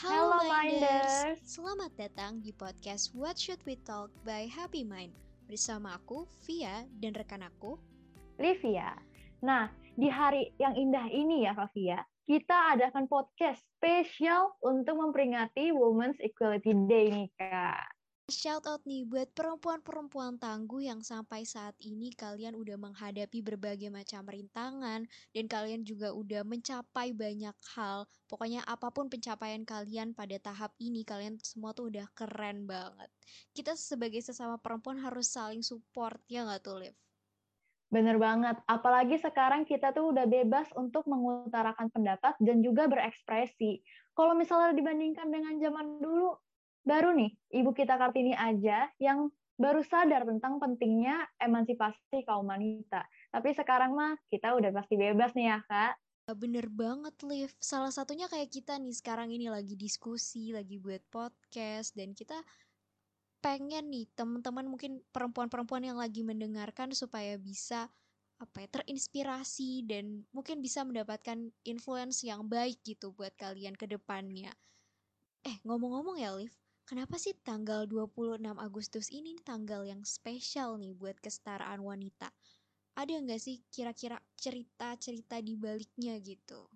Halo, Minders. Minders. Selamat datang di podcast What Should We Talk by Happy Mind. Bersama aku, Via, dan rekan aku. Livia. Nah, di hari yang indah ini ya, Kak Via, kita adakan podcast spesial untuk memperingati Women's Equality Day nih, Kak. Shout out nih buat perempuan-perempuan tangguh yang sampai saat ini kalian udah menghadapi berbagai macam rintangan dan kalian juga udah mencapai banyak hal. Pokoknya apa pun pencapaian kalian pada tahap ini, kalian semua tuh udah keren banget. Kita sebagai sesama perempuan harus saling support, ya nggak tuh, Liv? Bener banget, apalagi sekarang kita tuh udah bebas untuk mengutarakan pendapat dan juga berekspresi. Kalau misalnya dibandingkan dengan zaman dulu, baru nih Ibu kita Kartini aja yang baru sadar tentang pentingnya emansipasi kaum wanita. Tapi sekarang mah kita udah pasti bebas nih ya, Kak. Bener banget, Liv. Salah satunya kayak kita nih sekarang ini lagi diskusi, lagi buat podcast, dan kita pengen nih teman-teman mungkin perempuan-perempuan yang lagi mendengarkan supaya bisa apa ya terinspirasi dan mungkin bisa mendapatkan influence yang baik gitu buat kalian ke depannya. Eh, ngomong-ngomong ya, Liv, kenapa sih tanggal 26 Agustus ini tanggal yang spesial nih buat kesetaraan wanita? Ada nggak sih kira-kira cerita-cerita di baliknya gitu?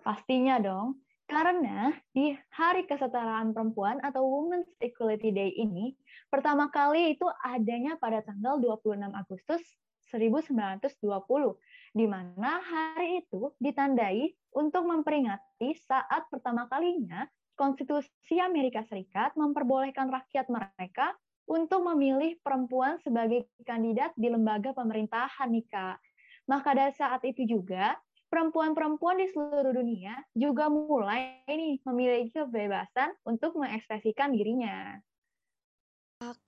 Pastinya dong, karena di Hari Kesetaraan Perempuan atau Women's Equality Day ini, pertama kali itu adanya pada tanggal 26 Agustus 1920, di mana hari itu ditandai untuk memperingati saat pertama kalinya Konstitusi Amerika Serikat memperbolehkan rakyat mereka untuk memilih perempuan sebagai kandidat di lembaga pemerintahan nih Kak. Maka dari saat itu juga, perempuan-perempuan di seluruh dunia juga mulai nih memiliki kebebasan untuk mengekspresikan dirinya.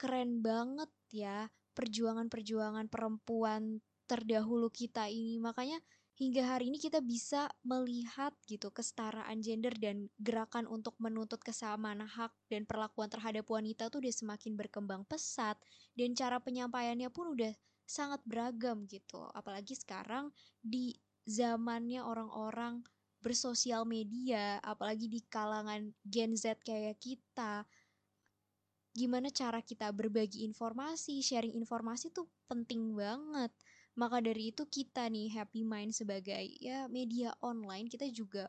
Keren banget ya perjuangan-perjuangan perempuan terdahulu kita ini. Makanya hingga hari ini kita bisa melihat gitu kesetaraan gender dan gerakan untuk menuntut kesamaan hak dan perlakuan terhadap wanita tuh udah semakin berkembang pesat dan cara penyampaiannya pun udah sangat beragam gitu. Apalagi sekarang di zamannya orang-orang bersosial media, apalagi di kalangan Gen Z kayak kita, gimana cara kita berbagi informasi, sharing informasi tuh penting banget. Maka dari itu kita nih Happy Mind sebagai ya media online kita juga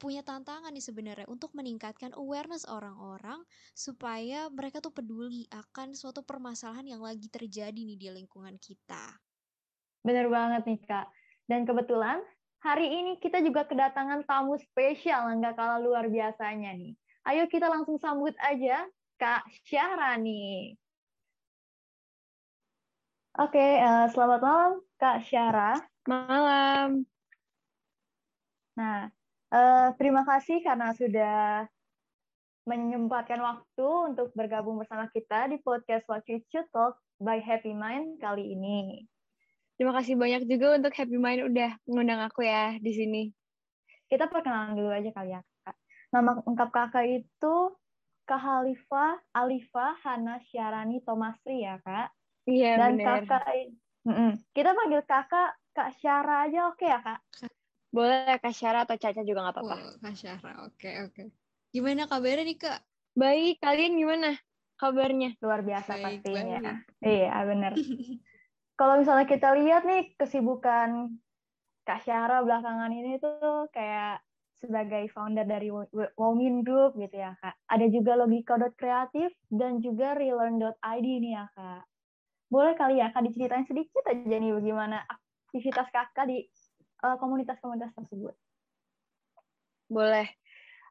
punya tantangan nih sebenarnya untuk meningkatkan awareness orang-orang supaya mereka tuh peduli akan suatu permasalahan yang lagi terjadi nih di lingkungan kita. Bener banget nih Kak. Dan kebetulan hari ini kita juga kedatangan tamu spesial nggak kalah luar biasanya nih. Ayo kita langsung sambut aja Kak Syahra Oke, uh, selamat malam Kak Syara. Malam. Nah, uh, terima kasih karena sudah menyempatkan waktu untuk bergabung bersama kita di podcast What You Should Talk by Happy Mind kali ini. Terima kasih banyak juga untuk Happy Mind udah mengundang aku ya di sini. Kita perkenalan dulu aja kali ya, Kak. Nama lengkap kakak itu Kak Halifa Alifa Hana Syarani Tomasri ya, Kak. Iya, Dan bener. kakak, mm -mm. kita panggil kakak Kak Syara aja oke ya kak? Boleh Kak Syara atau Caca juga nggak apa-apa. Oh, Kak Syara, oke oke. Gimana kabarnya nih Kak? Baik, kalian gimana kabarnya? Luar biasa Baik, pastinya. baik. Iya bener. Kalau misalnya kita lihat nih kesibukan Kak Syara belakangan ini tuh kayak sebagai founder dari Women Group gitu ya kak. Ada juga Logika.kreatif dan juga Relearn.id nih ya kak. Boleh kali ya kak diceritain sedikit aja nih bagaimana aktivitas kakak di uh, komunitas-komunitas tersebut. Boleh.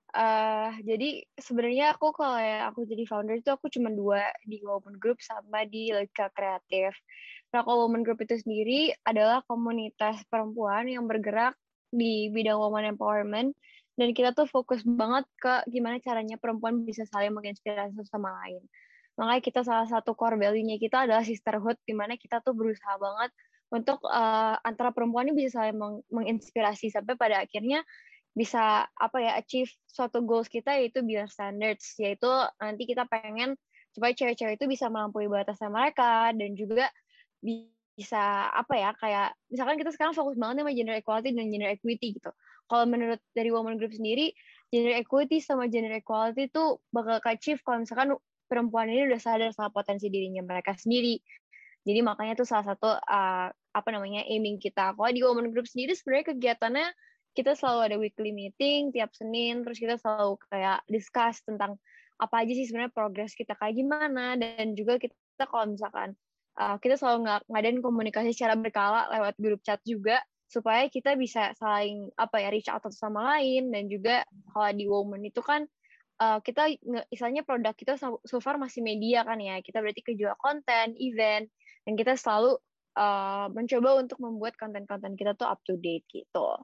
Uh, jadi sebenarnya aku kalau aku jadi founder itu aku cuma dua di Women Group sama di Logika Kreatif. Nah kalau Women Group itu sendiri adalah komunitas perempuan yang bergerak di bidang woman empowerment dan kita tuh fokus banget ke gimana caranya perempuan bisa saling menginspirasi sama lain. Makanya kita salah satu core value-nya kita adalah sisterhood, di mana kita tuh berusaha banget untuk uh, antara perempuan ini bisa saling meng menginspirasi sampai pada akhirnya bisa apa ya achieve suatu goals kita yaitu beyond standards yaitu nanti kita pengen supaya cewek-cewek itu bisa melampaui batasan mereka dan juga bisa apa ya kayak misalkan kita sekarang fokus banget sama gender equality dan gender equity gitu. Kalau menurut dari Women Group sendiri gender equity sama gender equality itu bakal achieve kalau misalkan perempuan ini udah sadar sama potensi dirinya mereka sendiri. Jadi makanya itu salah satu uh, apa namanya aiming kita. Kalau di women group sendiri sebenarnya kegiatannya kita selalu ada weekly meeting tiap Senin, terus kita selalu kayak discuss tentang apa aja sih sebenarnya progres kita kayak gimana dan juga kita kalau misalkan uh, kita selalu ng ngadain komunikasi secara berkala lewat grup chat juga supaya kita bisa saling apa ya reach out sama lain dan juga kalau di woman itu kan uh, kita misalnya produk kita so, far masih media kan ya kita berarti kejual konten event dan kita selalu uh, mencoba untuk membuat konten-konten kita tuh up to date gitu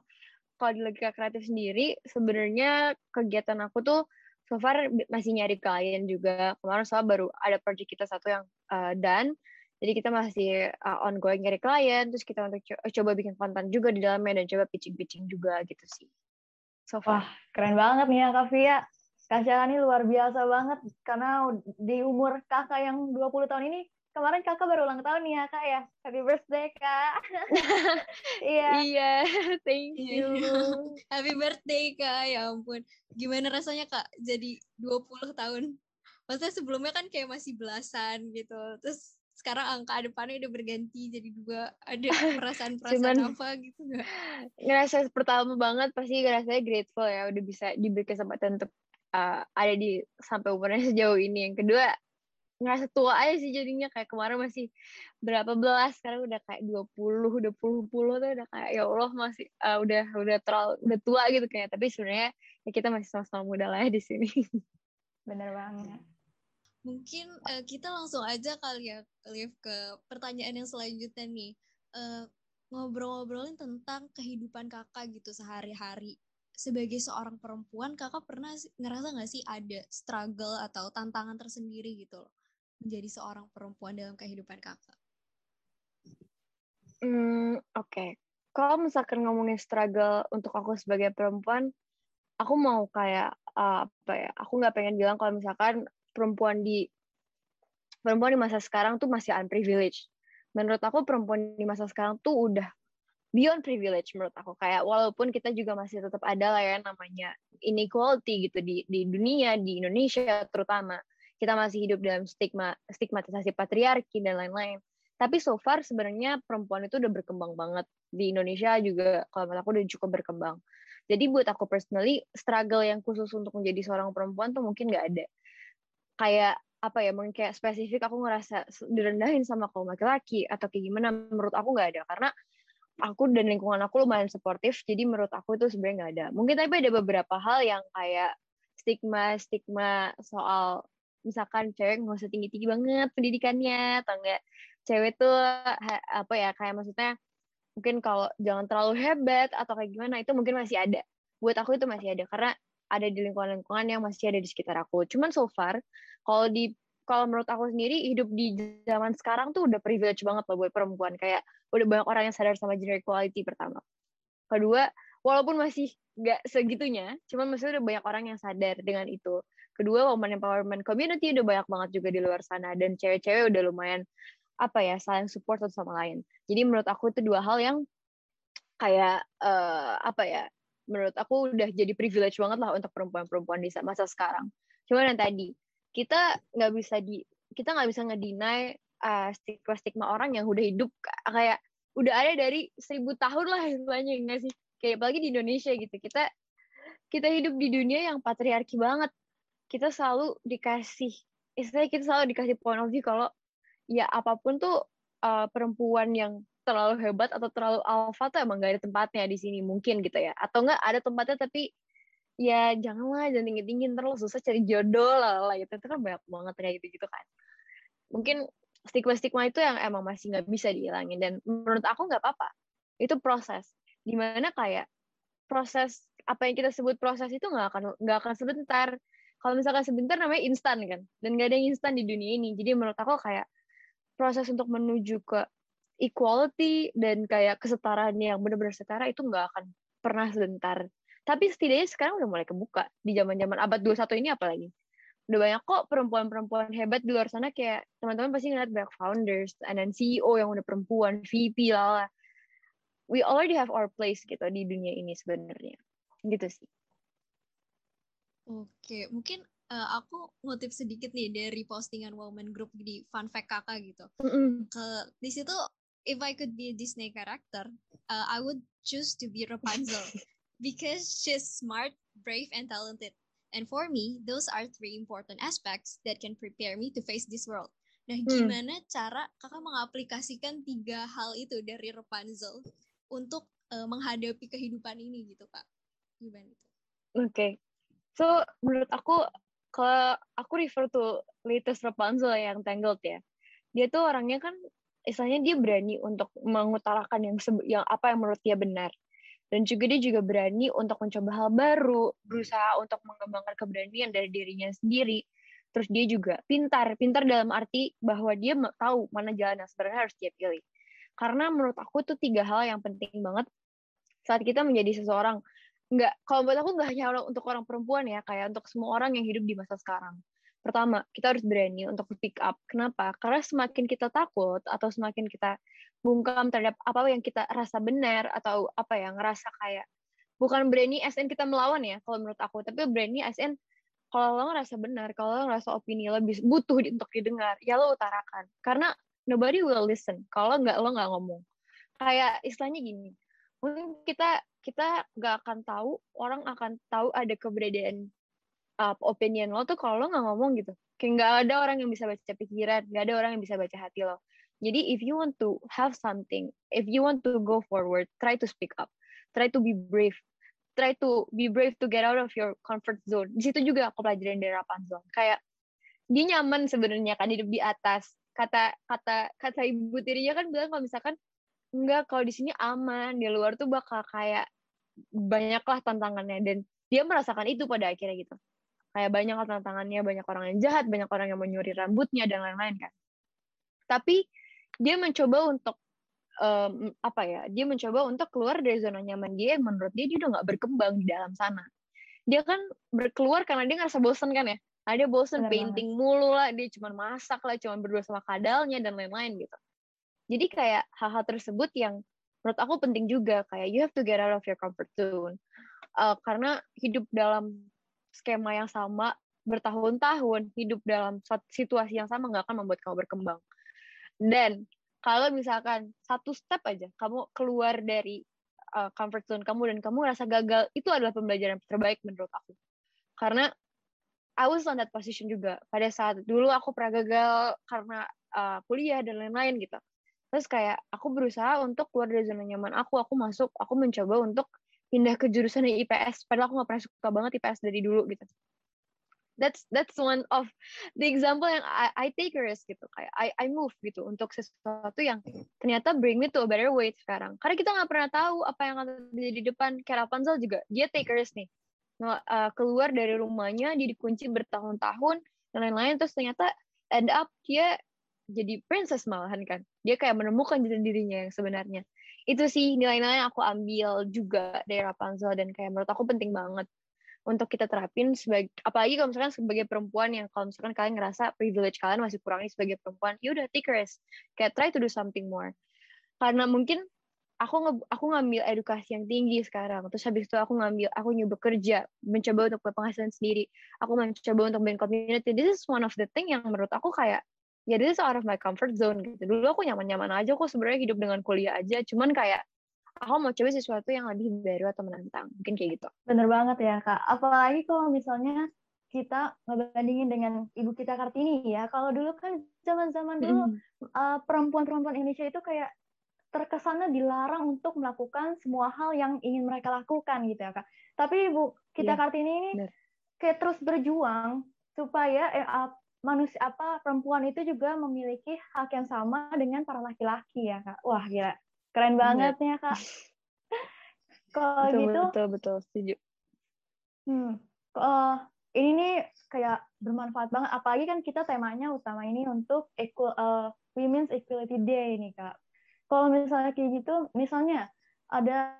kalau di logika kreatif sendiri sebenarnya kegiatan aku tuh so far masih nyari klien juga. Kemarin soal baru ada project kita satu yang uh, done. Jadi kita masih uh, ongoing nyari klien, terus kita untuk co coba bikin konten juga di dalamnya dan coba pitching-pitching juga gitu sih. So far. Wah, keren banget nih ya Kak. Kak ini luar biasa banget karena di umur kakak yang 20 tahun ini kemarin kakak baru ulang tahun nih ya kak ya. Happy birthday kak. Iya. Iya thank iya. you. Happy birthday kak. Ya ampun. Gimana rasanya kak jadi 20 tahun? Maksudnya sebelumnya kan kayak masih belasan gitu. Terus sekarang angka depannya udah berganti jadi dua. Ada perasaan-perasaan apa gitu gak? ngerasa pertama banget pasti ngerasa grateful ya udah bisa diberi kesempatan untuk uh, ada di sampai umurnya sejauh ini. Yang kedua ngerasa tua aja sih jadinya. Kayak kemarin masih berapa belas sekarang udah kayak 20 udah puluh puluh tuh udah kayak ya Allah masih uh, udah udah terlalu udah tua gitu kayak. Tapi sebenarnya ya kita masih sama-sama muda lah ya di sini. Bener banget. Mungkin uh, kita langsung aja kali ya Liv ke pertanyaan yang selanjutnya nih. Uh, ngobrol-ngobrolin tentang kehidupan kakak gitu sehari-hari sebagai seorang perempuan kakak pernah ngerasa nggak sih ada struggle atau tantangan tersendiri gitu loh menjadi seorang perempuan dalam kehidupan kakak? Hmm, oke. Okay. Kalau misalkan ngomongin struggle untuk aku sebagai perempuan, aku mau kayak uh, apa ya? Aku nggak pengen bilang kalau misalkan perempuan di perempuan di masa sekarang tuh masih unprivileged. Menurut aku perempuan di masa sekarang tuh udah beyond privilege menurut aku kayak walaupun kita juga masih tetap ada lah ya namanya inequality gitu di di dunia di Indonesia terutama kita masih hidup dalam stigma stigmatisasi patriarki dan lain-lain. Tapi so far sebenarnya perempuan itu udah berkembang banget di Indonesia juga kalau menurut aku udah cukup berkembang. Jadi buat aku personally struggle yang khusus untuk menjadi seorang perempuan tuh mungkin nggak ada. Kayak apa ya mungkin kayak spesifik aku ngerasa direndahin sama kaum laki-laki atau kayak gimana menurut aku nggak ada karena aku dan lingkungan aku lumayan suportif jadi menurut aku itu sebenarnya nggak ada. Mungkin tapi ada beberapa hal yang kayak stigma stigma soal misalkan cewek nggak usah tinggi tinggi banget pendidikannya atau enggak cewek tuh apa ya kayak maksudnya mungkin kalau jangan terlalu hebat atau kayak gimana itu mungkin masih ada. Buat aku itu masih ada karena ada di lingkungan-lingkungan yang masih ada di sekitar aku. Cuman so far kalau di kalau menurut aku sendiri hidup di zaman sekarang tuh udah privilege banget loh buat perempuan. Kayak udah banyak orang yang sadar sama gender equality pertama. Kedua walaupun masih nggak segitunya cuman maksudnya udah banyak orang yang sadar dengan itu. Kedua woman empowerment community udah banyak banget juga di luar sana dan cewek-cewek udah lumayan apa ya saling support satu sama lain. Jadi menurut aku itu dua hal yang kayak uh, apa ya menurut aku udah jadi privilege banget lah untuk perempuan-perempuan di masa sekarang. Cuman yang tadi kita nggak bisa di kita nggak bisa ngedinai uh, stigma-stigma orang yang udah hidup kayak udah ada dari seribu tahun lah istilahnya nggak sih? Kayak apalagi di Indonesia gitu kita kita hidup di dunia yang patriarki banget. Kita selalu dikasih istilahnya kita selalu dikasih point of view kalau ya apa pun tuh uh, perempuan yang terlalu hebat atau terlalu alpha tuh emang gak ada tempatnya di sini mungkin gitu ya. Atau enggak ada tempatnya tapi ya janganlah jangan tinggi tinggi terus susah cari jodoh lah, lah gitu. Itu kan banyak banget kayak gitu gitu kan. Mungkin stigma stigma itu yang emang masih nggak bisa dihilangin. Dan menurut aku nggak apa-apa. Itu proses. Di mana kayak proses apa yang kita sebut proses itu nggak akan nggak akan sebentar. Kalau misalkan sebentar namanya instan kan. Dan gak ada yang instan di dunia ini. Jadi menurut aku kayak proses untuk menuju ke equality dan kayak kesetaraan yang benar-benar setara itu nggak akan pernah sebentar tapi setidaknya sekarang udah mulai kebuka. Di zaman zaman abad 21 ini apalagi. Udah banyak kok perempuan-perempuan hebat di luar sana kayak teman-teman pasti ngeliat banyak founders and then CEO yang udah perempuan VP lah we already have our place gitu di dunia ini sebenarnya. Gitu sih. Oke, mungkin uh, aku ngutip sedikit nih dari postingan Woman Group di Fun Fact Kakak gitu. Mm -hmm. Ke di situ if I could be a Disney character, uh, I would choose to be Rapunzel because she's smart, brave, and talented. And for me, those are three important aspects that can prepare me to face this world. Nah, hmm. gimana hmm. cara kakak mengaplikasikan tiga hal itu dari Rapunzel untuk uh, menghadapi kehidupan ini gitu, Kak? Gimana itu? Oke. Okay. So, menurut aku ke aku refer to latest Rapunzel yang Tangled ya. Dia tuh orangnya kan istilahnya dia berani untuk mengutarakan yang yang apa yang menurut dia benar dan juga dia juga berani untuk mencoba hal baru berusaha untuk mengembangkan keberanian dari dirinya sendiri. Terus dia juga pintar pintar dalam arti bahwa dia tahu mana jalan yang sebenarnya harus dia pilih. Karena menurut aku tuh tiga hal yang penting banget saat kita menjadi seseorang. Nggak kalau buat aku nggak hanya untuk orang perempuan ya kayak untuk semua orang yang hidup di masa sekarang pertama kita harus berani untuk pick up. Kenapa? Karena semakin kita takut atau semakin kita bungkam terhadap apa yang kita rasa benar atau apa yang ngerasa kayak bukan berani SN kita melawan ya kalau menurut aku. Tapi berani SN kalau lo ngerasa benar kalau lo ngerasa opini lo butuh untuk didengar ya lo utarakan. Karena nobody will listen kalau nggak lo nggak ngomong. Kayak istilahnya gini mungkin kita kita nggak akan tahu orang akan tahu ada keberadaan uh, opinion lo tuh kalau lo nggak ngomong gitu. Kayak nggak ada orang yang bisa baca pikiran nggak ada orang yang bisa baca hati lo. Jadi if you want to have something if you want to go forward try to speak up. Try to be brave. Try to be brave to get out of your comfort zone. Di situ juga aku pelajarin dari Rapunzel kayak dia nyaman sebenarnya kan hidup di atas. Kata kata kata ibu tirinya kan bilang kalau misalkan enggak kalau di sini aman di luar tuh bakal kayak banyaklah tantangannya. Dan dia merasakan itu pada akhirnya gitu kayak banyak tantangannya banyak orang yang jahat banyak orang yang menyuri rambutnya dan lain-lain kan. Tapi dia mencoba untuk um, apa ya dia mencoba untuk keluar dari zona nyaman dia yang menurut dia dia udah nggak berkembang di dalam sana. Dia kan berkeluar karena dia ngerasa bosen kan ya? Nah, dia bosen Benar painting banget. mulu lah dia cuma masak lah cuma berdua sama kadalnya dan lain-lain gitu. Jadi kayak hal-hal tersebut yang menurut aku penting juga. Kayak you have to get out of your comfort zone. Uh, karena hidup dalam skema yang sama bertahun-tahun hidup dalam situasi yang sama nggak akan membuat kamu berkembang. Dan kalau misalkan satu step aja kamu keluar dari uh, comfort zone kamu dan kamu rasa gagal, itu adalah pembelajaran terbaik menurut aku. Karena I was on that position juga. Pada saat dulu aku pernah gagal karena uh, kuliah dan lain-lain gitu. Terus kayak aku berusaha untuk keluar dari zona nyaman aku, aku masuk, aku mencoba untuk pindah ke jurusan IPS padahal aku nggak pernah suka banget IPS dari dulu gitu. That's that's one of the example yang I, I take risk gitu. Kayak I I move gitu untuk sesuatu yang ternyata bring me to a better way sekarang. Karena kita nggak pernah tahu apa yang akan terjadi di depan. Kayak Rapunzel juga dia take risk nih. Uh, keluar dari rumahnya dia dikunci bertahun-tahun dan lain-lain. Terus ternyata end up dia jadi princess malahan kan. Dia kayak menemukan dirinya yang sebenarnya itu sih nilai-nilai yang aku ambil juga dari Rapunzel dan kayak menurut aku penting banget untuk kita terapin sebagai apalagi kalau misalkan sebagai perempuan yang kalau misalkan kalian ngerasa privilege kalian masih kurang nih sebagai perempuan ya udah take risk. Kayak try to do something more. Karena mungkin aku nge, aku ngambil edukasi yang tinggi sekarang. Terus habis itu aku ngambil aku nyoba kerja mencoba untuk penghasilan sendiri. Aku mencoba untuk bikin community. This is one of the thing yang menurut aku kayak ya this is out of my comfort zone gitu. Dulu aku nyaman-nyaman aja kok sebenarnya hidup dengan kuliah aja. Cuman kayak aku mau coba sesuatu yang lebih baru atau menantang. Mungkin kayak gitu. Bener banget ya Kak. Apalagi kalau misalnya kita ngebandingin dengan ibu kita Kartini ya. Kalau dulu kan zaman-zaman dulu mm. uh, perempuan-perempuan Indonesia itu kayak terkesannya dilarang untuk melakukan semua hal yang ingin mereka lakukan gitu ya Kak. Tapi ibu kita yeah. Kartini ini Bener. kayak terus berjuang supaya eh, manusia apa perempuan itu juga memiliki hak yang sama dengan para laki-laki ya kak. Wah gila. Keren iya. banget ya kak. Kalau gitu betul betul. Setuju. Hmm. Uh, ini nih kayak bermanfaat banget. Apalagi kan kita temanya utama ini untuk equal uh, Women's Equality Day ini kak. Kalau misalnya kayak gitu misalnya ada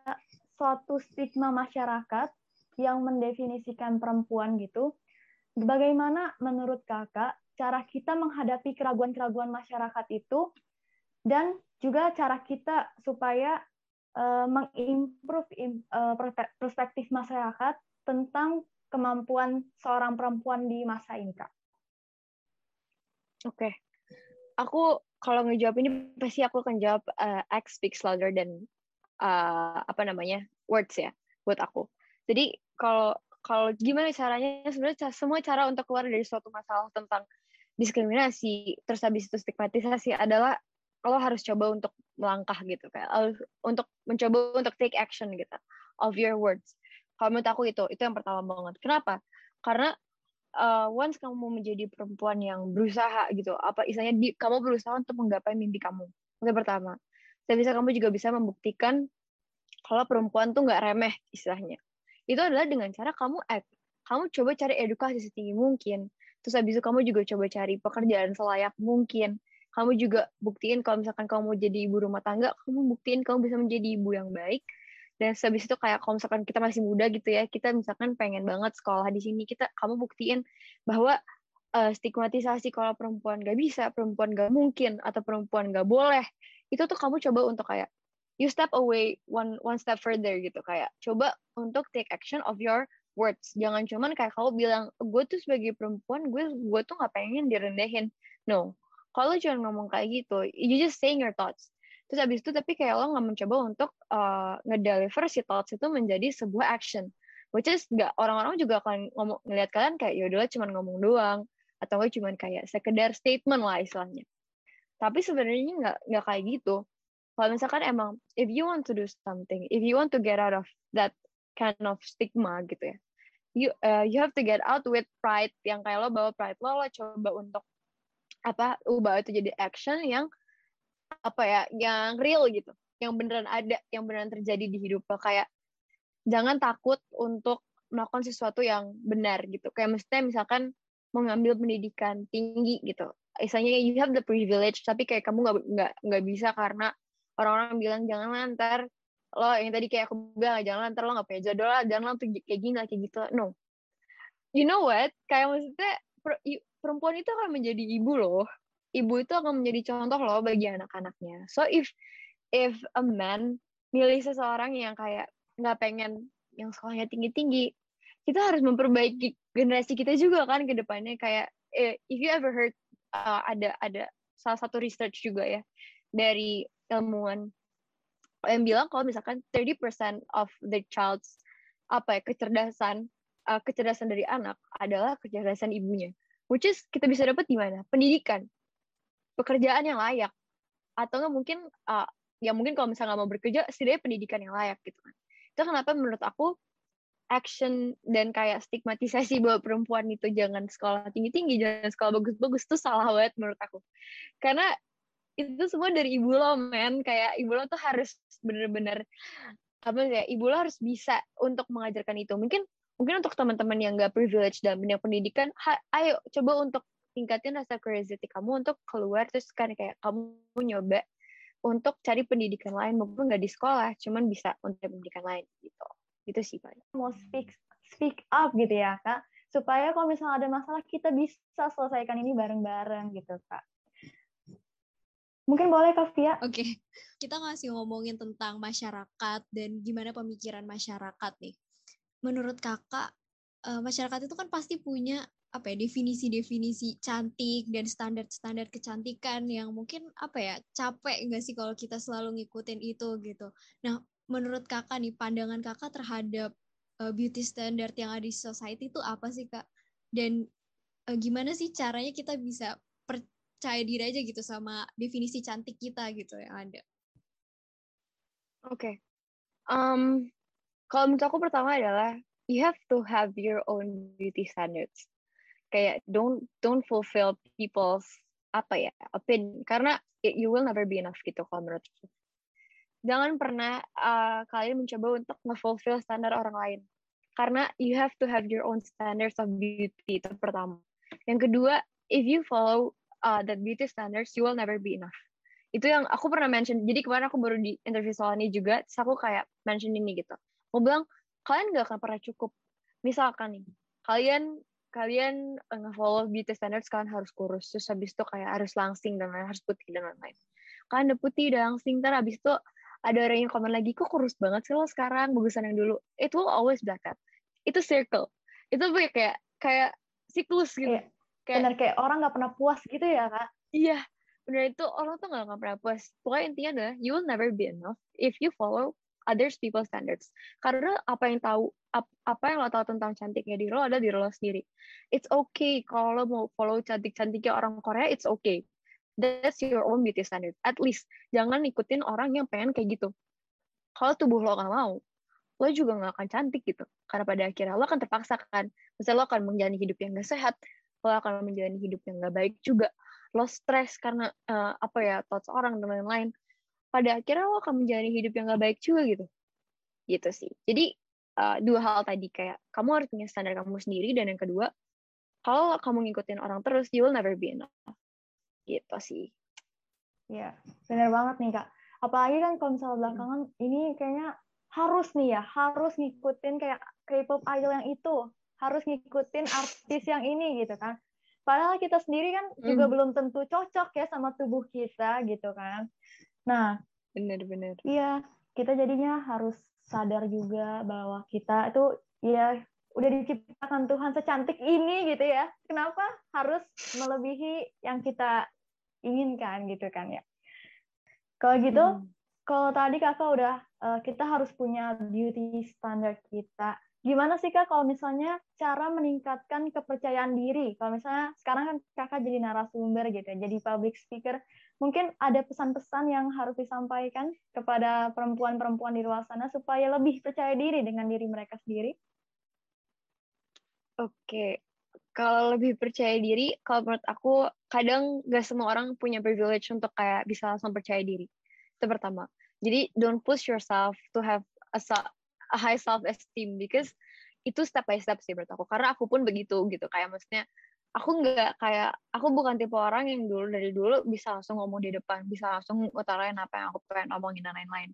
suatu stigma masyarakat yang mendefinisikan perempuan gitu bagaimana menurut kakak cara kita menghadapi keraguan-keraguan masyarakat itu dan juga cara kita supaya uh, mengimprove uh, perspektif masyarakat tentang kemampuan seorang perempuan di masa ini, Kak? Oke. Okay. Aku kalau ngejawab ini pasti aku akan jawab uh, X speaks louder than uh, apa namanya words ya buat aku. Jadi kalau kalau gimana caranya? Sebenarnya semua cara untuk keluar dari suatu masalah tentang diskriminasi terus habis itu stigmatisasi adalah lo harus coba untuk melangkah gitu kayak untuk mencoba untuk take action gitu of your words. Kalau menurut aku itu itu yang pertama banget. Kenapa? Karena uh, once kamu menjadi perempuan yang berusaha gitu apa istilahnya di, kamu berusaha untuk menggapai mimpi kamu. Itu pertama. Dan bisa kamu juga bisa membuktikan kalau perempuan tuh nggak remeh istilahnya itu adalah dengan cara kamu act kamu coba cari edukasi setinggi mungkin. Terus habis itu kamu juga coba cari pekerjaan selayak mungkin. Kamu juga buktiin kalau misalkan kamu mau jadi ibu rumah tangga kamu buktiin kamu bisa menjadi ibu yang baik. Dan habis itu kayak kalau misalkan kita masih muda gitu ya kita misalkan pengen banget sekolah di sini kita kamu buktiin bahwa uh, stigmatisasi kalau perempuan gak bisa perempuan gak mungkin atau perempuan gak boleh itu tuh kamu coba untuk kayak you step away one one step further gitu. Kayak coba untuk take action of your words. Jangan cuman kayak kamu bilang gue tuh sebagai perempuan gue gue tuh nggak pengen direndahin. No. Kalau cuma ngomong kayak gitu you just saying your thoughts. Terus abis itu tapi kayak lo nggak mencoba untuk uh, ngedeliver si thoughts itu menjadi sebuah action. Which is nggak orang-orang juga akan ngomong ngelihat kalian kayak yaudahlah cuma ngomong doang. Atau gue cuma kayak sekedar statement lah istilahnya. Tapi sebenarnya nggak nggak kayak gitu kalau misalkan emang if you want to do something if you want to get out of that kind of stigma gitu ya you uh, you have to get out with pride yang kayak lo bawa pride lo lo coba untuk apa ubah itu jadi action yang apa ya yang real gitu yang beneran ada yang beneran terjadi di hidup lo. Kayak jangan takut untuk melakukan sesuatu yang benar gitu. Kayak mestinya misalkan mengambil pendidikan tinggi gitu. Misalnya you have the privilege tapi kayak kamu nggak nggak nggak bisa karena orang-orang bilang jangan lantar lo yang tadi kayak aku bilang jangan lantar lo nggak punya jodoh lah jangan lantar kayak gini kayak gitu. No. You know what? Kayak maksudnya perempuan itu akan menjadi ibu loh. Ibu itu akan menjadi contoh loh bagi anak-anaknya. So if if a man milih seseorang yang kayak nggak pengen yang sekolahnya tinggi-tinggi kita harus memperbaiki generasi kita juga kan ke depannya. Kayak eh, if you ever heard uh, ada ada salah satu research juga ya dari ilmuwan. Yang bilang kalau misalkan 30% of the child's apa ya kecerdasan uh, kecerdasan dari anak adalah kecerdasan ibunya. Which is kita bisa dapat di mana? Pendidikan. Pekerjaan yang layak. Atau nggak mungkin uh, ya mungkin kalau misalnya nggak mau bekerja setidaknya pendidikan yang layak gitu kan. Itu kenapa menurut aku action dan kayak stigmatisasi bahwa perempuan itu jangan sekolah tinggi-tinggi jangan sekolah bagus-bagus itu salah banget menurut aku. Karena itu semua dari ibu lo men. Kayak ibu lo tuh harus bener-bener apa ya ibu lo harus bisa untuk mengajarkan itu. Mungkin mungkin untuk teman-teman yang gak privilege dalam bidang pendidikan ayo coba untuk tingkatin rasa curiosity kamu untuk keluar terus kan kayak kamu nyoba untuk cari pendidikan lain mungkin nggak di sekolah cuman bisa untuk pendidikan lain gitu. Itu sih pak mau speak speak up gitu ya kak. Supaya kalau misalnya ada masalah kita bisa selesaikan ini bareng-bareng gitu kak Mungkin boleh Kak Fia? Oke, okay. kita ngasih ngomongin tentang masyarakat dan gimana pemikiran masyarakat nih. Menurut kakak, uh, masyarakat itu kan pasti punya apa ya definisi-definisi cantik dan standar-standar kecantikan yang mungkin apa ya capek nggak sih kalau kita selalu ngikutin itu gitu. Nah, menurut kakak nih pandangan kakak terhadap uh, beauty standard yang ada di society itu apa sih kak? Dan uh, gimana sih caranya kita bisa percaya diri aja gitu sama definisi cantik kita gitu yang ada. Oke. Okay. Um, kalau menurut aku pertama adalah you have to have your own beauty standards. Kayak don't don't fulfill people's apa ya opinion karena it, you will never be enough gitu kalau menurut aku. Jangan pernah uh, kalian mencoba untuk nge-fulfill standar orang lain. Karena you have to have your own standards of beauty itu pertama. Yang kedua, if you follow uh, that beauty standards you will never be enough. Itu yang aku pernah mention. Jadi kemarin aku baru di interview soal ini juga terus aku kayak mention ini gitu. Aku bilang kalian gak akan pernah cukup. Misalkan nih kalian kalian nge-follow beauty standards kalian harus kurus terus habis itu kayak harus langsing dan lain harus putih dan lain-lain. Kalian udah putih udah langsing terus habis itu ada orang yang komen lagi kok kurus banget sih lo sekarang? Bagusan yang dulu. It will always like that itu circle. Itu kayak kayak siklus gitu. Iya. Kayak, bener kayak orang nggak pernah puas gitu ya kak? Iya bener itu orang tuh nggak pernah puas. Pokoknya intinya adalah you will never be enough if you follow others people standards. Karena apa yang tahu apa yang lo tahu tentang cantiknya di lo ada di lo sendiri. It's okay kalau lo mau follow cantik cantiknya orang Korea it's okay. That's your own beauty standard. At least jangan ikutin orang yang pengen kayak gitu. Kalau tubuh lo nggak mau lo juga nggak akan cantik gitu. Karena pada akhirnya lo akan terpaksa kan. Misalnya lo akan menjalani hidup yang gak sehat lo akan menjalani hidup yang gak baik juga. Lo stres karena uh, apa ya thoughts orang dan lain-lain. Pada akhirnya lo akan menjalani hidup yang gak baik juga gitu. Gitu sih. Jadi uh, dua hal tadi kayak kamu harus punya standar kamu sendiri dan yang kedua kalau kamu ngikutin orang terus you will never be enough. Gitu sih. Ya benar banget nih kak. Apalagi kan kalau misalnya belakangan ini kayaknya harus nih ya harus ngikutin kayak K-pop idol yang itu harus ngikutin artis yang ini gitu kan padahal kita sendiri kan mm. juga belum tentu cocok ya sama tubuh kita gitu kan nah benar-benar iya kita jadinya harus sadar juga bahwa kita itu ya udah diciptakan Tuhan secantik ini gitu ya. Kenapa harus melebihi yang kita inginkan gitu kan ya. Kalau gitu, hmm. kalau tadi kakak udah uh, kita harus punya beauty standard kita. Gimana sih kak kalau misalnya cara meningkatkan kepercayaan diri? Kalau misalnya sekarang kan kakak jadi narasumber gitu ya, jadi public speaker. Mungkin ada pesan-pesan yang harus disampaikan kepada perempuan-perempuan di luar sana supaya lebih percaya diri dengan diri mereka sendiri? Oke, kalau lebih percaya diri, kalau menurut aku kadang gak semua orang punya privilege untuk kayak bisa langsung percaya diri. Itu pertama. Jadi don't push yourself to have a, a high self esteem because itu step by step sih menurut aku. Karena aku pun begitu gitu. Kayak maksudnya aku nggak kayak aku bukan tipe orang yang dulu dari dulu bisa langsung ngomong di depan, bisa langsung utarain apa yang aku pengen ngomongin dan lain-lain.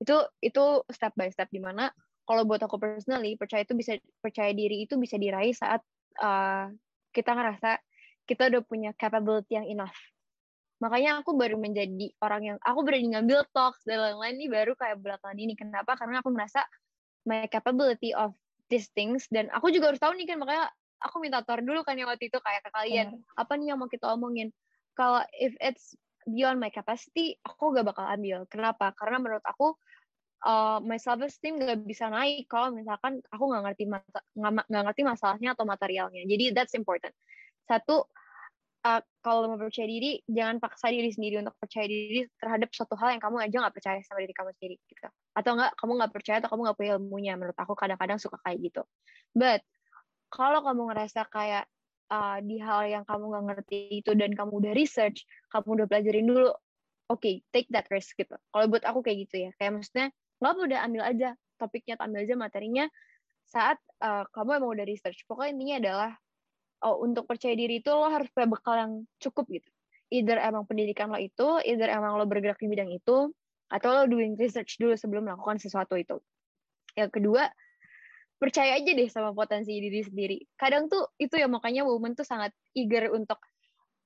Itu itu step by step di mana kalau buat aku personally percaya itu bisa percaya diri itu bisa diraih saat uh, kita ngerasa kita udah punya capability yang enough makanya aku baru menjadi orang yang aku berani ngambil talks dan lain-lain ini baru kayak belakangan ini kenapa karena aku merasa my capability of these things. Dan aku juga harus tahu nih kan makanya aku minta tor dulu kan yang waktu itu kayak ke kalian. Hmm. apa nih yang mau kita omongin? Kalau if it's beyond my capacity aku gak bakal ambil. Kenapa? Karena menurut aku uh, my self esteem nggak bisa naik kalau misalkan aku nggak ngerti nggak ngerti masalahnya atau materialnya. Jadi that's important. Satu uh, kalau mau percaya diri jangan paksa diri sendiri untuk percaya diri terhadap suatu hal yang kamu aja nggak percaya sama diri kamu sendiri gitu. Atau enggak kamu nggak percaya atau kamu nggak punya ilmunya menurut aku kadang-kadang suka kayak gitu. But kalau kamu ngerasa kayak uh, di hal yang kamu nggak ngerti itu dan kamu udah research kamu udah pelajarin dulu oke okay, take that risk gitu. Kalau buat aku kayak gitu ya kayak maksudnya nggak udah ambil aja topiknya ambil aja materinya saat uh, kamu emang udah research. Pokoknya intinya adalah oh, untuk percaya diri itu lo harus punya bekal yang cukup gitu. Either emang pendidikan lo itu either emang lo bergerak di bidang itu atau lo doing research dulu sebelum melakukan sesuatu itu. Yang kedua percaya aja deh sama potensi diri sendiri. Kadang tuh itu ya makanya woman tuh sangat eager untuk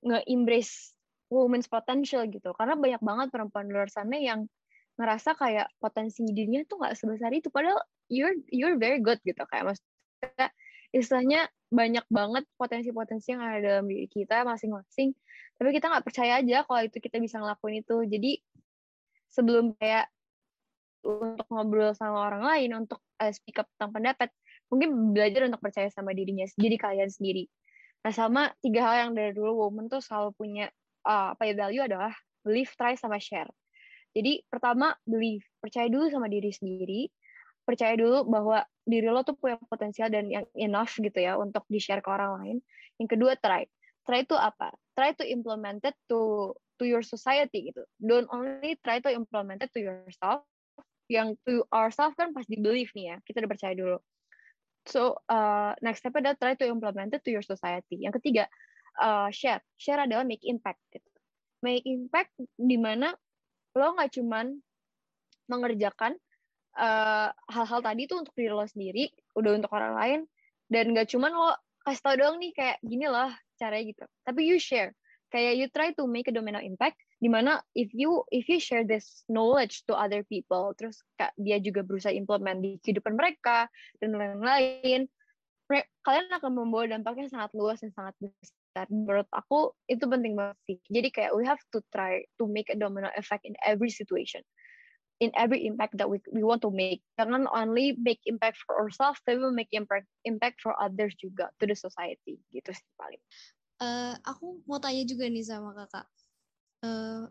nge-embrace women's potential gitu. Karena banyak banget perempuan luar sana yang ngerasa kayak potensi dirinya tuh nggak sebesar itu. Padahal you're you're very good gitu. Kayak maksudnya istilahnya banyak banget potensi-potensi yang ada dalam diri kita masing-masing tapi kita nggak percaya aja kalau itu kita bisa ngelakuin itu. Jadi sebelum kayak untuk ngobrol sama orang lain untuk uh, speak up tentang pendapat mungkin belajar untuk percaya sama dirinya jadi kalian sendiri. Nah sama tiga hal yang dari dulu woman tuh selalu punya uh, apa ya value adalah believe try sama share. Jadi pertama believe, percaya dulu sama diri sendiri, percaya dulu bahwa diri lo tuh punya potensial dan yang enough gitu ya untuk di-share ke orang lain. Yang kedua try. Try itu apa? Try to implement it to to your society gitu. Don't only try to implement it to yourself. Yang to ourselves kan pas di believe nih ya. Kita udah percaya dulu. So uh, next step adalah try to implement it to your society. Yang ketiga uh, share. Share adalah make impact gitu. Make impact di mana lo nggak cuman mengerjakan eh, hal-hal tadi tuh untuk diri lo sendiri, udah untuk orang lain, dan nggak cuman lo kasih tau doang nih kayak gini lah caranya gitu. Tapi you share, kayak you try to make a domino impact, di mana if you if you share this knowledge to other people, terus kak, dia juga berusaha implement di kehidupan mereka dan lain-lain, kalian akan membawa dampaknya sangat luas dan sangat besar. Menurut aku itu penting banget sih. Jadi kayak we have to try to make a domino effect in every situation. In every impact that we we want to make. Jangan only make impact for ourselves, tapi make impact impact for others juga to the society. Gitu sih paling. Uh, aku mau tanya juga nih sama kakak. Uh,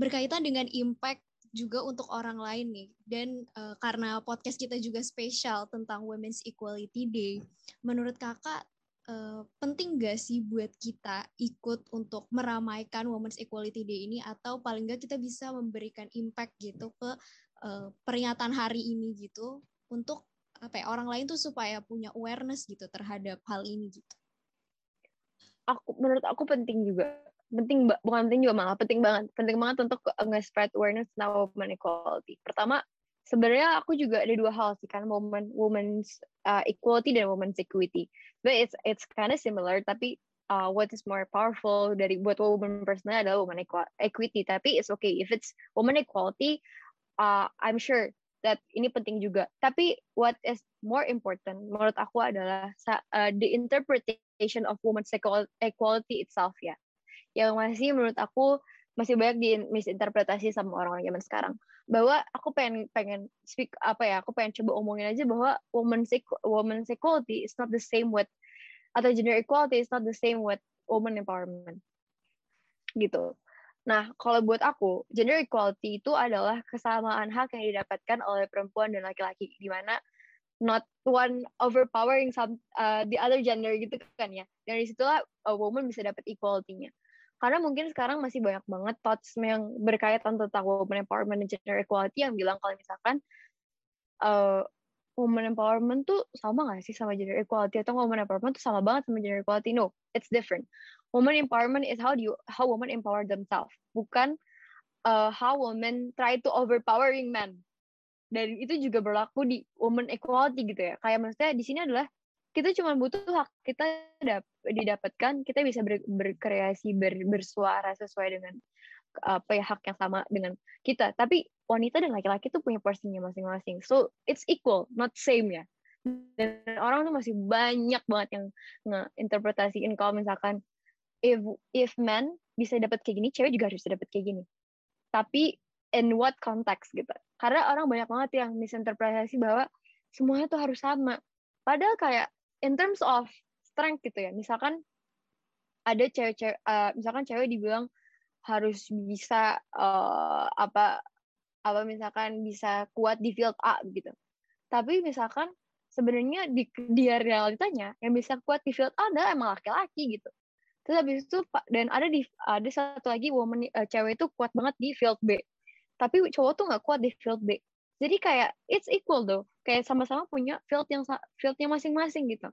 berkaitan dengan impact juga untuk orang lain nih. Dan uh, karena podcast kita juga spesial tentang Women's Equality Day, menurut kakak uh, penting gak sih buat kita ikut untuk meramaikan Women's Equality Day ini? Atau paling gak kita bisa memberikan impact gitu ke uh, peringatan hari ini gitu untuk apa ya orang lain tuh supaya punya awareness gitu terhadap hal ini gitu. Aku menurut aku penting juga. Penting bukan penting juga malah penting banget. Penting banget untuk nge-spread awareness tentang women equality. Pertama sebenarnya aku juga ada dua hal sih kan women women's uh, equality dan women's equity. But it's it's kind of similar tapi uh, what is more powerful dari buat women personal adalah women equity. Tapi it's okay if it's women equality uh, I'm sure that ini penting juga. Tapi what is more important menurut aku adalah uh, the interpretation of women's equality itself ya. Yang masih menurut aku masih banyak di misinterpretasi sama orang-orang zaman sekarang. Bahwa aku pengen pengen speak apa ya aku pengen coba omongin aja bahwa women's women's equality is not the same with atau gender equality is not the same with woman empowerment. Gitu. Nah kalau buat aku gender equality itu adalah kesamaan hak yang didapatkan oleh perempuan dan laki-laki. Di mana not one overpowering some uh, the other gender gitu kan ya. Dari situlah a woman bisa dapat equality-nya karena mungkin sekarang masih banyak banget thoughts yang berkaitan tentang women empowerment dan gender equality yang bilang kalau misalkan uh, women empowerment tuh sama gak sih sama gender equality? Atau women empowerment tuh sama banget sama gender equality? No it's different. Women empowerment is how do you how women empower themselves. Bukan uh, how women try to overpowering men. Dan itu juga berlaku di women equality gitu ya. Kayak maksudnya di sini adalah kita cuma butuh hak kita dap didapatkan kita bisa ber berkreasi ber bersuara sesuai dengan apa ya hak yang sama dengan kita. Tapi wanita dan laki-laki tuh punya porsinya masing-masing. So it's equal not same ya. Dan orang tuh masih banyak banget yang ngeinterpretasiin kalau misalkan if if men bisa dapat kayak gini cewek juga harus dapat kayak gini. Tapi in what context gitu? Karena orang banyak banget yang misinterpretasi bahwa semuanya tuh harus sama. Padahal kayak in terms of strength gitu ya. Misalkan ada cewek-cewek uh, misalkan cewek dibilang harus bisa uh, apa apa misalkan bisa kuat di field A gitu. Tapi misalkan sebenarnya di dia realitanya yang bisa kuat di field A adalah emang laki-laki gitu. Terus habis itu dan ada di ada satu lagi woman uh, cewek itu kuat banget di field B. Tapi cowok tuh nggak kuat di field B. Jadi kayak it's equal tuh kayak sama-sama punya field yang fieldnya masing-masing gitu.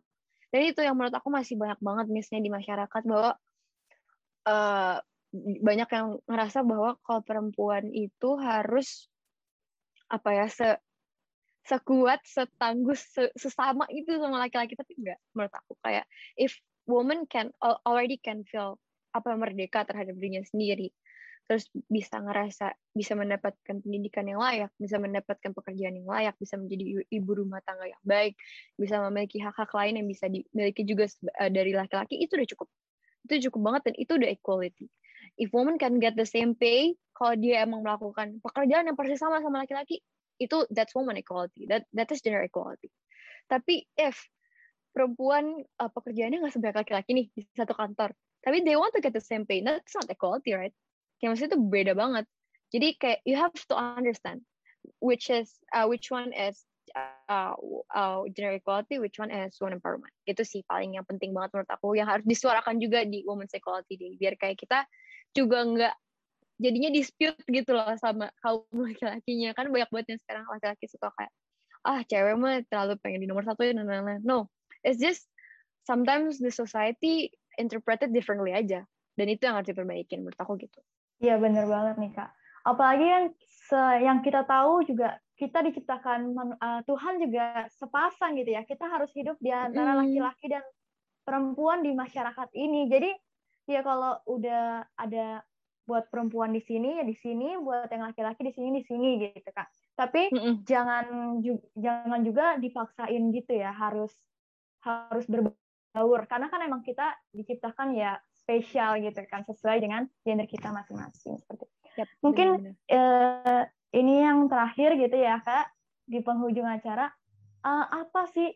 Jadi itu yang menurut aku masih banyak banget missnya di masyarakat bahwa uh, banyak yang ngerasa bahwa kalau perempuan itu harus apa ya se sekuat setangguh se, sesama itu sama laki-laki. Tapi enggak menurut aku. Kayak if woman can already can feel apa merdeka terhadap dirinya sendiri terus bisa ngerasa bisa mendapatkan pendidikan yang layak, bisa mendapatkan pekerjaan yang layak, bisa menjadi ibu rumah tangga yang baik, bisa memiliki hak-hak lain yang bisa dimiliki juga eh, dari laki-laki itu udah cukup. Itu cukup banget dan itu udah equality. If woman can get the same pay kalau dia emang melakukan pekerjaan yang persis sama sama laki-laki, itu that's woman equality. That that is gender equality. Tapi if perempuan uh, pekerjaannya nggak sebanyak laki-laki nih di satu kantor, tapi they want to get the same pay, that's not equality, right? Maksudnya itu beda banget jadi kayak you have to understand which is uh, which one is uh, uh, gender equality, which one is women empowerment. Itu sih paling yang penting banget menurut aku yang harus disuarakan juga di women's equality day biar kayak kita juga nggak jadinya dispute gitu loh sama kaum laki-lakinya kan banyak banget yang sekarang laki-laki suka kayak ah cewek mah terlalu pengen di nomor satu dan lain-lain. No, it's just sometimes the society interpreted differently aja dan itu yang harus diperbaikin menurut aku gitu. Iya bener banget nih kak. Apalagi yang yang kita tahu juga kita diciptakan uh, Tuhan juga sepasang gitu ya. Kita harus hidup di antara laki-laki dan perempuan di masyarakat ini. Jadi ya kalau udah ada buat perempuan di sini ya di sini, buat yang laki-laki di sini di sini gitu kak. Tapi mm -mm. jangan ju jangan juga dipaksain gitu ya harus harus berbaur karena kan emang kita diciptakan ya spesial gitu kan sesuai dengan gender kita masing-masing seperti Yap, mungkin eh, ini yang terakhir gitu ya kak di penghujung acara eh, apa sih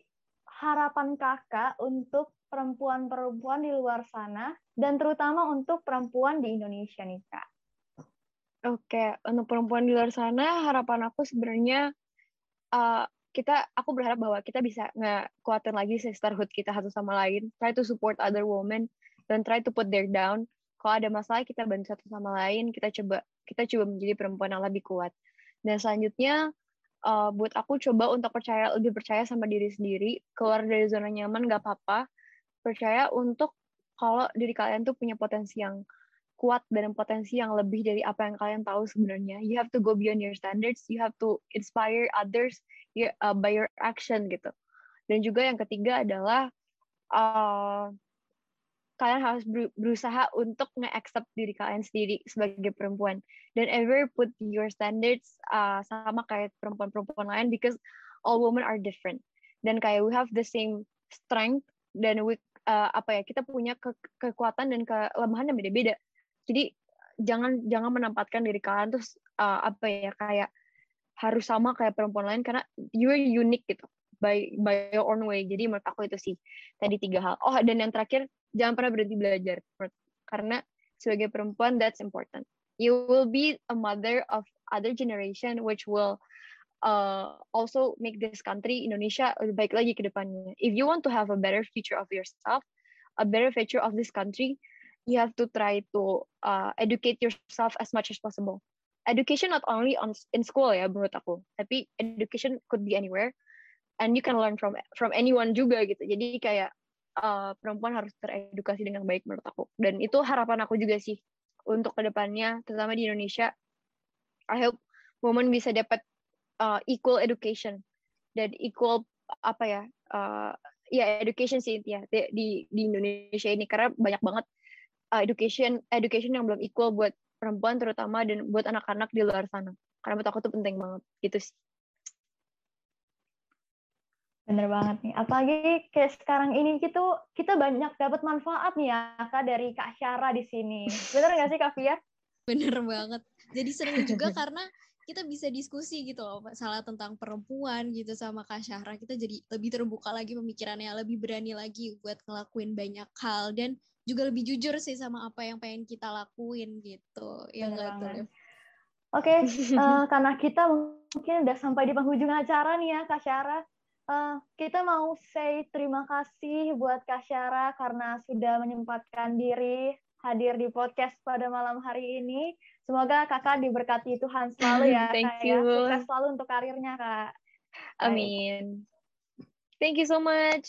harapan kakak untuk perempuan-perempuan di luar sana dan terutama untuk perempuan di Indonesia nih kak? Oke, untuk perempuan di luar sana, harapan aku sebenarnya uh, kita, aku berharap bahwa kita bisa ngekuatin lagi sisterhood kita satu sama lain, try to support other women, dan try to put their down. Kalau ada masalah kita bantu satu sama lain, kita coba kita coba menjadi perempuan yang lebih kuat. Dan selanjutnya, uh, buat aku coba untuk percaya lebih percaya sama diri sendiri, keluar dari zona nyaman nggak apa-apa, percaya untuk kalau diri kalian tuh punya potensi yang kuat dan potensi yang lebih dari apa yang kalian tahu sebenarnya. You have to go beyond your standards. You have to inspire others uh, by your action gitu. Dan juga yang ketiga adalah uh, kalian harus berusaha untuk nge-accept diri kalian sendiri sebagai perempuan. Dan ever put your standards uh, sama kayak perempuan-perempuan lain because all women are different. Dan kayak we have the same strength dan we uh, apa ya kita punya ke kekuatan dan kelemahan yang beda-beda jadi jangan jangan menempatkan diri kalian terus uh, apa ya kayak harus sama kayak perempuan lain karena you're unique gitu by by your own way jadi menurut aku itu sih tadi tiga hal oh dan yang terakhir jangan pernah berhenti belajar. Karena sebagai perempuan that's important. You will be a mother of other generation which will uh, also make this country Indonesia lebih baik lagi ke depannya. If you want to have a better future of yourself a better future of this country you have to try to uh, educate yourself as much as possible. Education not only on in school ya menurut aku, tapi education could be anywhere, and you can learn from from anyone juga gitu. Jadi kayak uh, perempuan harus teredukasi dengan baik menurut aku. Dan itu harapan aku juga sih untuk ke depannya, terutama di Indonesia. I hope women bisa dapat uh, equal education dan equal apa ya, uh, ya education sih ya di, di Indonesia ini karena banyak banget uh, education education yang belum equal buat perempuan terutama dan buat anak-anak di luar sana. Karena menurut aku tuh penting banget gitu sih. Bener banget nih. Apalagi kayak sekarang ini gitu kita banyak dapat manfaat nih ya Kak dari Kak Syara di sini. Bener nggak sih Kak Fia? Bener banget. Jadi seru juga karena kita bisa diskusi gitu loh masalah tentang perempuan gitu sama Kak Syahra. Kita jadi lebih terbuka lagi pemikirannya, lebih berani lagi buat ngelakuin banyak hal dan juga lebih jujur sih sama apa yang pengen kita lakuin gitu. Ya enggak tuh. Oke, okay, uh, karena kita mungkin udah sampai di penghujung acara nih ya Kak Syara. Uh, kita mau say terima kasih buat Kak Syara karena sudah menyempatkan diri hadir di podcast pada malam hari ini. Semoga kakak diberkati Tuhan selalu ya. Thank kak, you. Ya. Sukses selalu untuk karirnya kak. Amin. Thank you so much.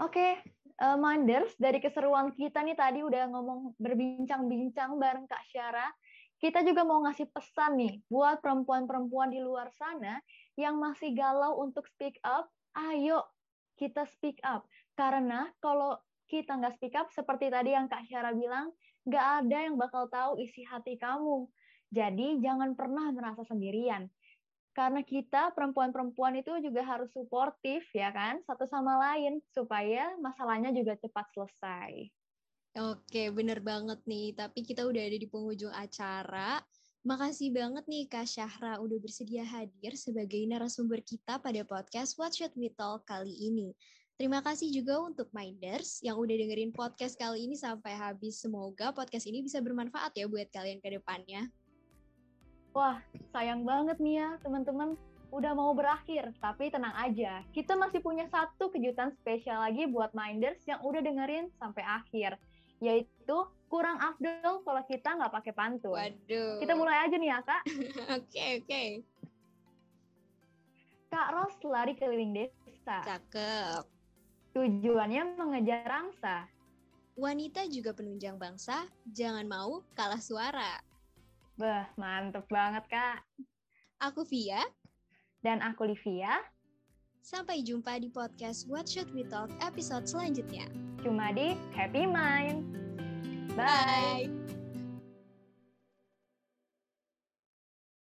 Oke, okay. uh, Manders, dari keseruan kita nih tadi udah ngomong berbincang-bincang bareng Kak Syara. Kita juga mau ngasih pesan nih buat perempuan-perempuan di luar sana yang masih galau untuk speak up. Ayo kita speak up. Karena kalau kita nggak speak up, seperti tadi yang Kak Syara bilang, nggak ada yang bakal tahu isi hati kamu. Jadi jangan pernah merasa sendirian karena kita perempuan-perempuan itu juga harus suportif ya kan satu sama lain supaya masalahnya juga cepat selesai. Oke, bener banget nih. Tapi kita udah ada di penghujung acara. Makasih banget nih Kak Syahra udah bersedia hadir sebagai narasumber kita pada podcast What Should We Talk kali ini. Terima kasih juga untuk Minders yang udah dengerin podcast kali ini sampai habis. Semoga podcast ini bisa bermanfaat ya buat kalian ke depannya. Wah, sayang banget nih ya teman-teman. Udah mau berakhir, tapi tenang aja. Kita masih punya satu kejutan spesial lagi buat Minders yang udah dengerin sampai akhir. Yaitu kurang afdol kalau kita nggak pakai pantun. Waduh. Kita mulai aja nih ya, Kak. Oke, oke. Okay, okay. Kak Ros lari keliling desa. Cakep. Tujuannya mengejar angsa. Wanita juga penunjang bangsa, jangan mau kalah suara. Bah, mantep banget, Kak. Aku Via. Dan aku Livia. Sampai jumpa di podcast What Should We Talk episode selanjutnya. Cuma di Happy Mind. Bye. Bye.